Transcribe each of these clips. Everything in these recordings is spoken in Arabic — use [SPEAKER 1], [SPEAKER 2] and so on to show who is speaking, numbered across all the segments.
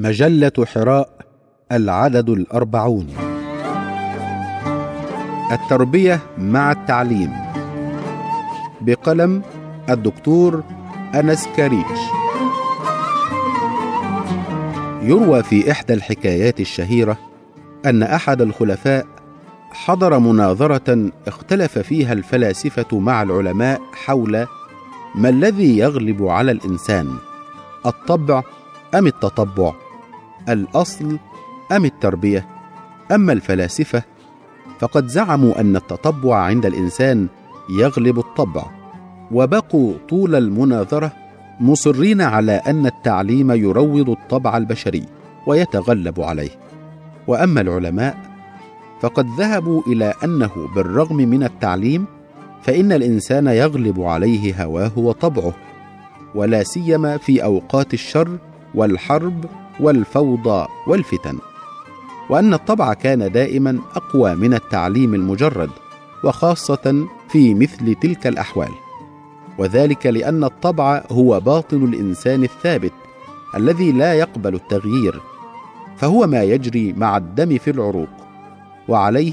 [SPEAKER 1] مجلة حراء العدد الأربعون. التربية مع التعليم. بقلم الدكتور أنس كاريش يروى في إحدى الحكايات الشهيرة أن أحد الخلفاء حضر مناظرة اختلف فيها الفلاسفة مع العلماء حول ما الذي يغلب على الإنسان الطبع أم التطبع. الأصل أم التربية؟ أما الفلاسفة فقد زعموا أن التطبع عند الإنسان يغلب الطبع وبقوا طول المناظرة مصرين على أن التعليم يروض الطبع البشري ويتغلب عليه. وأما العلماء فقد ذهبوا إلى أنه بالرغم من التعليم فإن الإنسان يغلب عليه هواه وطبعه ولا سيما في أوقات الشر والحرب والفوضى والفتن وأن الطبع كان دائما أقوى من التعليم المجرد وخاصة في مثل تلك الأحوال. وذلك لأن الطبع هو باطن الإنسان الثابت الذي لا يقبل التغيير فهو ما يجري مع الدم في العروق. وعليه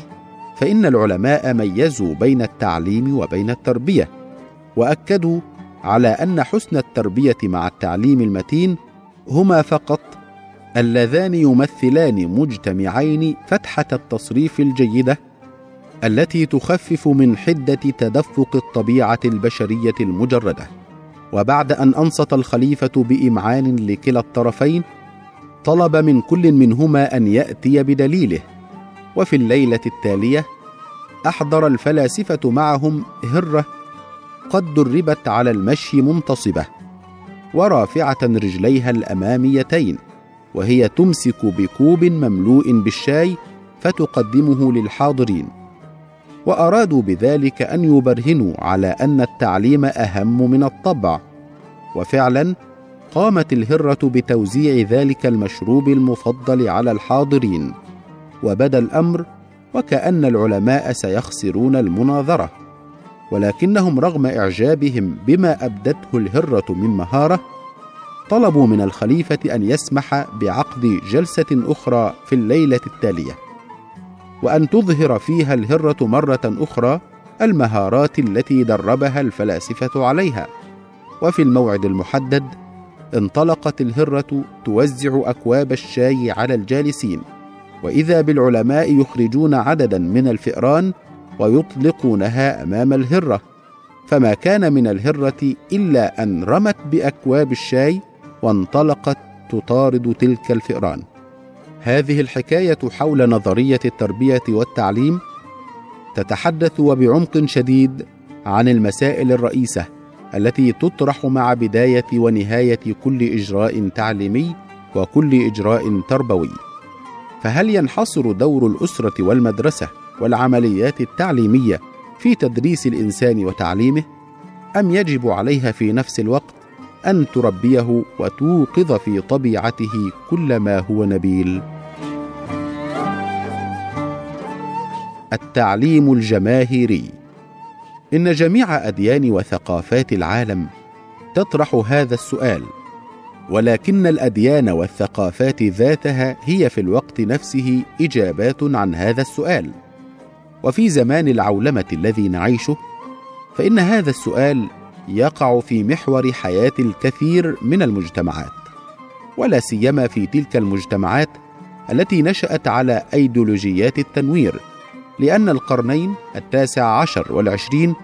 [SPEAKER 1] فإن العلماء ميزوا بين التعليم وبين التربية وأكدوا على أن حسن التربية مع التعليم المتين هما فقط اللذان يمثلان مجتمعين فتحة التصريف الجيدة التي تخفف من حدة تدفق الطبيعة البشرية المجردة. وبعد أن أنصت الخليفة بإمعان لكلا الطرفين طلب من كل منهما أن يأتي بدليله. وفي الليلة التالية أحضر الفلاسفة معهم هرة قد دربت على المشي منتصبة ورافعة رجليها الأماميتين. وهي تمسك بكوب مملوء بالشاي فتقدمه للحاضرين. وأرادوا بذلك أن يبرهنوا على أن التعليم أهم من الطبع. وفعلا قامت الهرة بتوزيع ذلك المشروب المفضل على الحاضرين. وبدا الأمر وكأن العلماء سيخسرون المناظرة. ولكنهم رغم إعجابهم بما أبدته الهرة من مهارة طلبوا من الخليفة أن يسمح بعقد جلسة أخرى في الليلة التالية وأن تظهر فيها الهرة مرة أخرى المهارات التي دربها الفلاسفة عليها. وفي الموعد المحدد انطلقت الهرة توزع أكواب الشاي على الجالسين وإذا بالعلماء يخرجون عددا من الفئران ويطلقونها أمام الهرة فما كان من الهرة إلا أن رمت بأكواب الشاي وانطلقت تطارد تلك الفئران. هذه الحكاية حول نظرية التربية والتعليم تتحدث وبعمق شديد عن المسائل الرئيسة التي تطرح مع بداية ونهاية كل إجراء تعليمي وكل إجراء تربوي. فهل ينحصر دور الأسرة والمدرسة والعمليات التعليمية في تدريس الإنسان وتعليمه؟ أم يجب عليها في نفس الوقت أن تربيه وتوقظ في طبيعته كل ما هو نبيل. التعليم الجماهيري. إن جميع أديان وثقافات العالم تطرح هذا السؤال ولكن الأديان والثقافات ذاتها هي في الوقت نفسه إجابات عن هذا السؤال. وفي زمان العولمة الذي نعيشه فإن هذا السؤال يقع في محور حياة الكثير من المجتمعات ولا سيما في تلك المجتمعات التي نشأت على أيديولوجيات التنوير لأن القرنين التاسع عشر والعشرين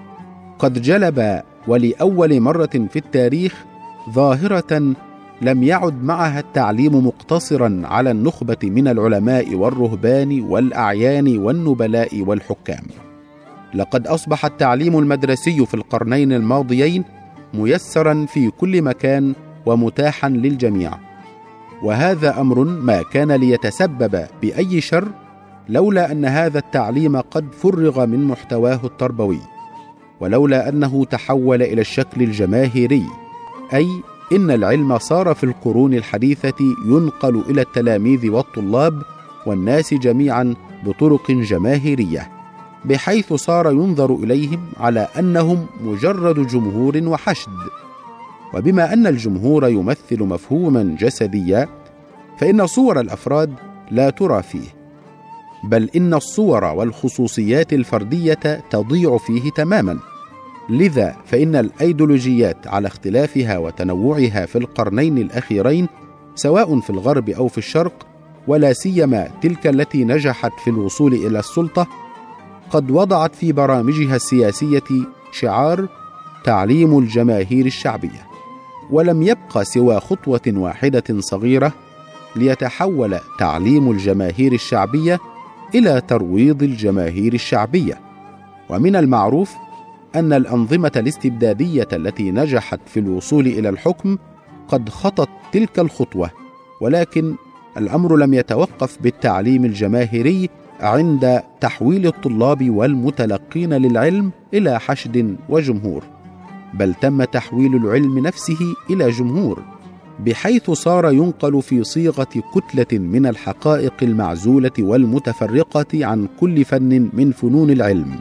[SPEAKER 1] قد جلب ولأول مرة في التاريخ ظاهرة لم يعد معها التعليم مقتصرا على النخبة من العلماء والرهبان والأعيان والنبلاء والحكام. لقد أصبح التعليم المدرسي في القرنين الماضيين ميسرا في كل مكان ومتاحا للجميع. وهذا أمر ما كان ليتسبب بأي شر لولا أن هذا التعليم قد فرغ من محتواه التربوي ولولا أنه تحول إلى الشكل الجماهيري أي إن العلم صار في القرون الحديثة ينقل إلى التلاميذ والطلاب والناس جميعا بطرق جماهيرية. بحيث صار ينظر إليهم على أنهم مجرد جمهور وحشد. وبما أن الجمهور يمثل مفهوما جسديا فإن صور الأفراد لا ترى فيه بل إن الصور والخصوصيات الفردية تضيع فيه تماما. لذا فإن الأيديولوجيات على اختلافها وتنوعها في القرنين الأخيرين سواء في الغرب أو في الشرق ولا سيما تلك التي نجحت في الوصول إلى السلطة قد وضعت في برامجها السياسية شعار تعليم الجماهير الشعبية ولم يبق سوى خطوة واحدة صغيرة ليتحول تعليم الجماهير الشعبية إلى ترويض الجماهير الشعبية. ومن المعروف أن الأنظمة الاستبدادية التي نجحت في الوصول إلى الحكم قد خطت تلك الخطوة ولكن الأمر لم يتوقف بالتعليم الجماهيري عند تحويل الطلاب والمتلقين للعلم إلى حشد وجمهور بل تم تحويل العلم نفسه إلى جمهور بحيث صار ينقل في صيغة كتلة من الحقائق المعزولة والمتفرقة عن كل فن من فنون العلم.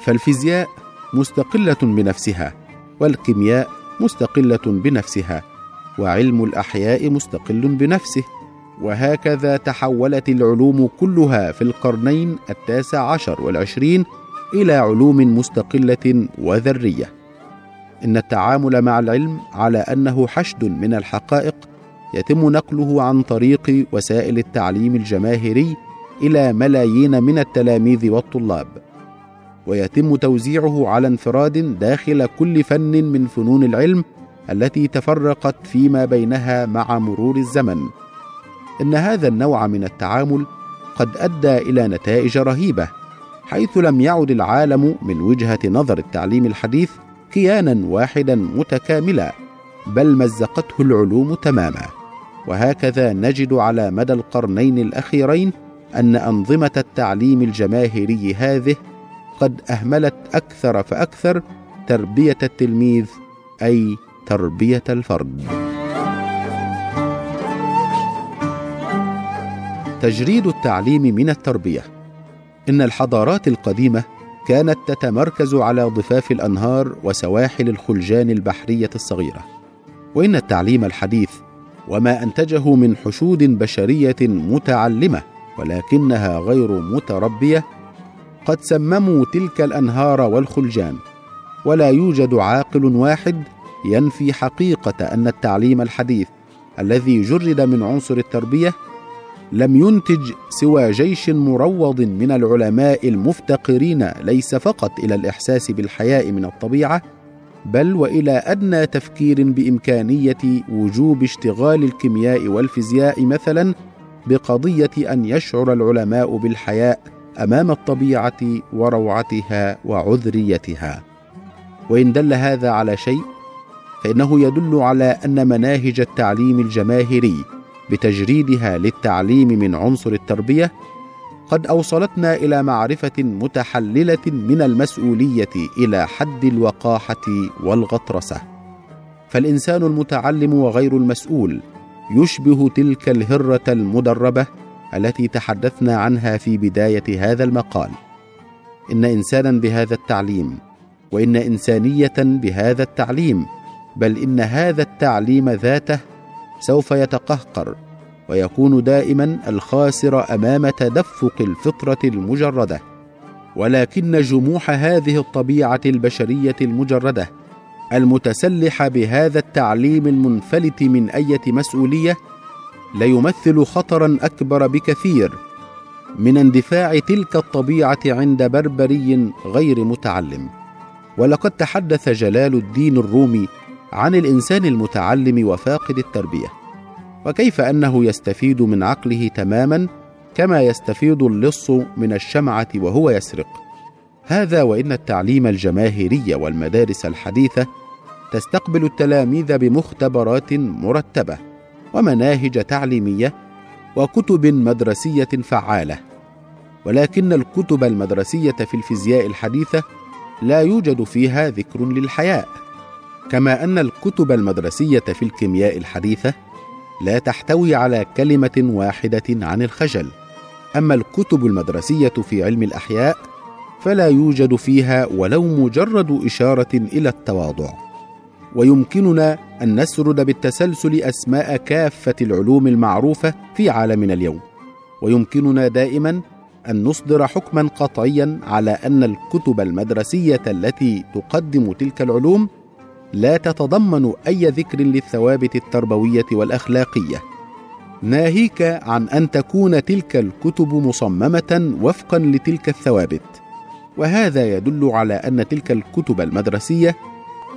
[SPEAKER 1] فالفيزياء مستقلة بنفسها والكيمياء مستقلة بنفسها وعلم الأحياء مستقل بنفسه. وهكذا تحولت العلوم كلها في القرنين التاسع عشر والعشرين إلى علوم مستقلة وذرية. إن التعامل مع العلم على أنه حشد من الحقائق يتم نقله عن طريق وسائل التعليم الجماهيري إلى ملايين من التلاميذ والطلاب. ويتم توزيعه على انفراد داخل كل فن من فنون العلم التي تفرقت فيما بينها مع مرور الزمن. إن هذا النوع من التعامل قد أدى إلى نتائج رهيبة حيث لم يعد العالم من وجهة نظر التعليم الحديث كيانا واحدا متكاملا بل مزقته العلوم تماما. وهكذا نجد على مدى القرنين الأخيرين أن أنظمة التعليم الجماهيري هذه قد أهملت أكثر فأكثر تربية التلميذ أي تربية الفرد. تجريد التعليم من التربية. إن الحضارات القديمة كانت تتمركز على ضفاف الأنهار وسواحل الخلجان البحرية الصغيرة. وإن التعليم الحديث وما أنتجه من حشود بشرية متعلمة ولكنها غير متربية قد سمموا تلك الأنهار والخلجان. ولا يوجد عاقل واحد ينفي حقيقة أن التعليم الحديث الذي جرد من عنصر التربية لم ينتج سوى جيش مروض من العلماء المفتقرين ليس فقط إلى الإحساس بالحياء من الطبيعة بل وإلى أدنى تفكير بإمكانية وجوب اشتغال الكيمياء والفيزياء مثلا بقضية أن يشعر العلماء بالحياء أمام الطبيعة وروعتها وعذريتها. وإن دل هذا على شيء فإنه يدل على أن مناهج التعليم الجماهيري بتجريدها للتعليم من عنصر التربية قد أوصلتنا إلى معرفة متحللة من المسؤولية إلى حد الوقاحة والغطرسة. فالإنسان المتعلم وغير المسؤول يشبه تلك الهرة المدربة التي تحدثنا عنها في بداية هذا المقال. إن إنسانا بهذا التعليم وإن إنسانية بهذا التعليم بل إن هذا التعليم ذاته سوف يتقهقر ويكون دائما الخاسر أمام تدفق الفطرة المجردة. ولكن جموح هذه الطبيعة البشرية المجردة المتسلحه بهذا التعليم المنفلت من أية مسؤولية ليمثل خطرا أكبر بكثير من اندفاع تلك الطبيعة عند بربري غير متعلم. ولقد تحدث جلال الدين الرومي عن الإنسان المتعلم وفاقد التربية وكيف أنه يستفيد من عقله تماما كما يستفيد اللص من الشمعة وهو يسرق. هذا وإن التعليم الجماهيري والمدارس الحديثة تستقبل التلاميذ بمختبرات مرتبة ومناهج تعليمية وكتب مدرسية فعالة ولكن الكتب المدرسية في الفيزياء الحديثة لا يوجد فيها ذكر للحياء. كما أن الكتب المدرسية في الكيمياء الحديثة لا تحتوي على كلمة واحدة عن الخجل. أما الكتب المدرسية في علم الأحياء فلا يوجد فيها ولو مجرد إشارة إلى التواضع. ويمكننا أن نسرد بالتسلسل أسماء كافة العلوم المعروفة في عالمنا اليوم. ويمكننا دائما أن نصدر حكما قطعيا على أن الكتب المدرسية التي تقدم تلك العلوم لا تتضمن أي ذكر للثوابت التربوية والأخلاقية. ناهيك عن أن تكون تلك الكتب مصممة وفقا لتلك الثوابت. وهذا يدل على أن تلك الكتب المدرسية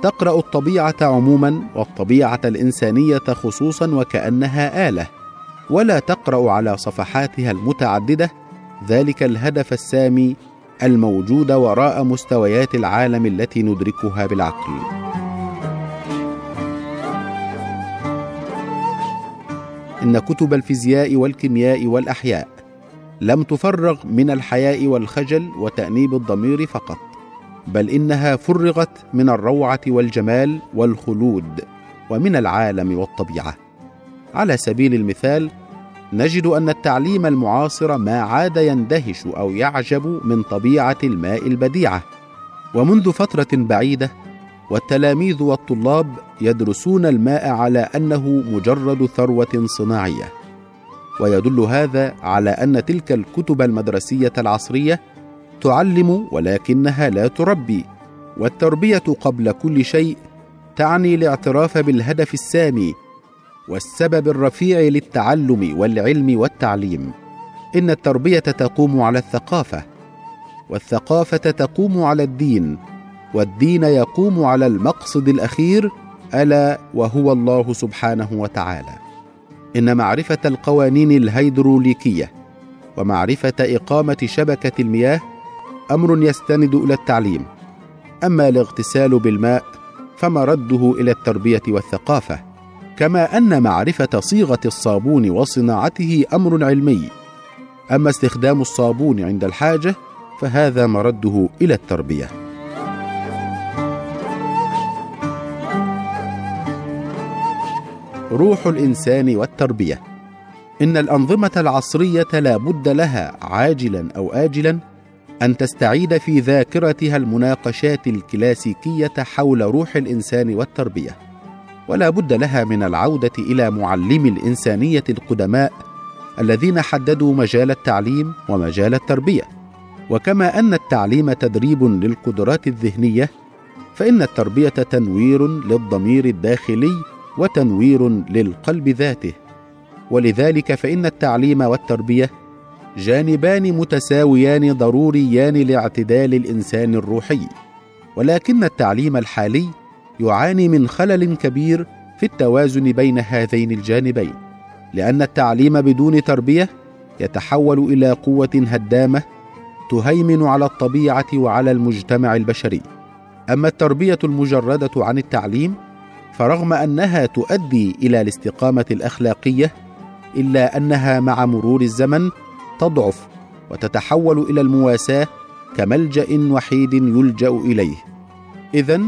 [SPEAKER 1] تقرأ الطبيعة عموما والطبيعة الإنسانية خصوصا وكأنها آلة ولا تقرأ على صفحاتها المتعددة ذلك الهدف السامي الموجود وراء مستويات العالم التي ندركها بالعقل. إن كتب الفيزياء والكيمياء والأحياء لم تفرغ من الحياء والخجل وتأنيب الضمير فقط بل إنها فرغت من الروعة والجمال والخلود ومن العالم والطبيعة. على سبيل المثال نجد أن التعليم المعاصر ما عاد يندهش أو يعجب من طبيعة الماء البديعة ومنذ فترة بعيدة والتلاميذ والطلاب يدرسون الماء على أنه مجرد ثروة صناعية. ويدل هذا على أن تلك الكتب المدرسية العصرية تعلم ولكنها لا تربي. والتربية قبل كل شيء تعني الاعتراف بالهدف السامي والسبب الرفيع للتعلم والعلم والتعليم. إن التربية تقوم على الثقافة والثقافة تقوم على الدين والدين يقوم على المقصد الأخير ألا وهو الله سبحانه وتعالى. إن معرفة القوانين الهيدروليكية ومعرفة إقامة شبكة المياه أمر يستند إلى التعليم. أما الاغتسال بالماء فمرده إلى التربية والثقافة كما أن معرفة صيغة الصابون وصناعته أمر علمي. أما استخدام الصابون عند الحاجة فهذا مرده إلى التربية. روح الإنسان والتربية. إن الأنظمة العصرية لا بد لها عاجلا أو اجلا أن تستعيد في ذاكرتها المناقشات الكلاسيكية حول روح الإنسان والتربية. ولا بد لها من العودة إلى معلمي الإنسانية القدماء الذين حددوا مجال التعليم ومجال التربية. وكما أن التعليم تدريب للقدرات الذهنية فإن التربية تنوير للضمير الداخلي وتنوير للقلب ذاته. ولذلك فإن التعليم والتربية جانبان متساويان ضروريان لاعتدال الإنسان الروحي. ولكن التعليم الحالي يعاني من خلل كبير في التوازن بين هذين الجانبين لأن التعليم بدون تربية يتحول إلى قوة هدامة تهيمن على الطبيعة وعلى المجتمع البشري. أما التربية المجردة عن التعليم فرغم أنها تؤدي إلى الاستقامة الأخلاقية إلا أنها مع مرور الزمن تضعف وتتحول إلى المواساة كملجأ وحيد يلجأ إليه. اذا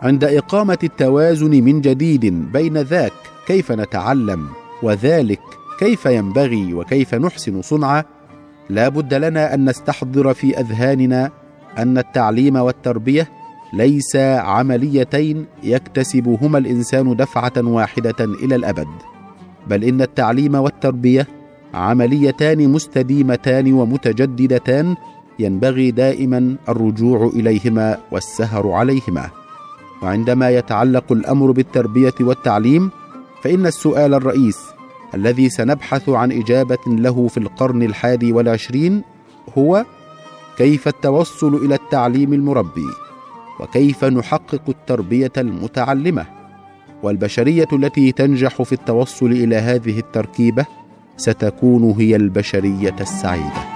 [SPEAKER 1] عند إقامة التوازن من جديد بين ذاك كيف نتعلم وذلك كيف ينبغي وكيف نحسن صنعه لا بد لنا أن نستحضر في أذهاننا أن التعليم والتربية ليس عمليتين يكتسبهما الإنسان دفعة واحدة إلى الأبد بل إن التعليم والتربية عمليتان مستديمتان ومتجددتان ينبغي دائما الرجوع إليهما والسهر عليهما. وعندما يتعلق الأمر بالتربية والتعليم فإن السؤال الرئيس الذي سنبحث عن إجابة له في القرن الحادي والعشرين هو كيف التوصل إلى التعليم المربي؟ وكيف نحقق التربية المتعلمة. والبشرية التي تنجح في التوصل إلى هذه التركيبة ستكون هي البشرية السعيدة.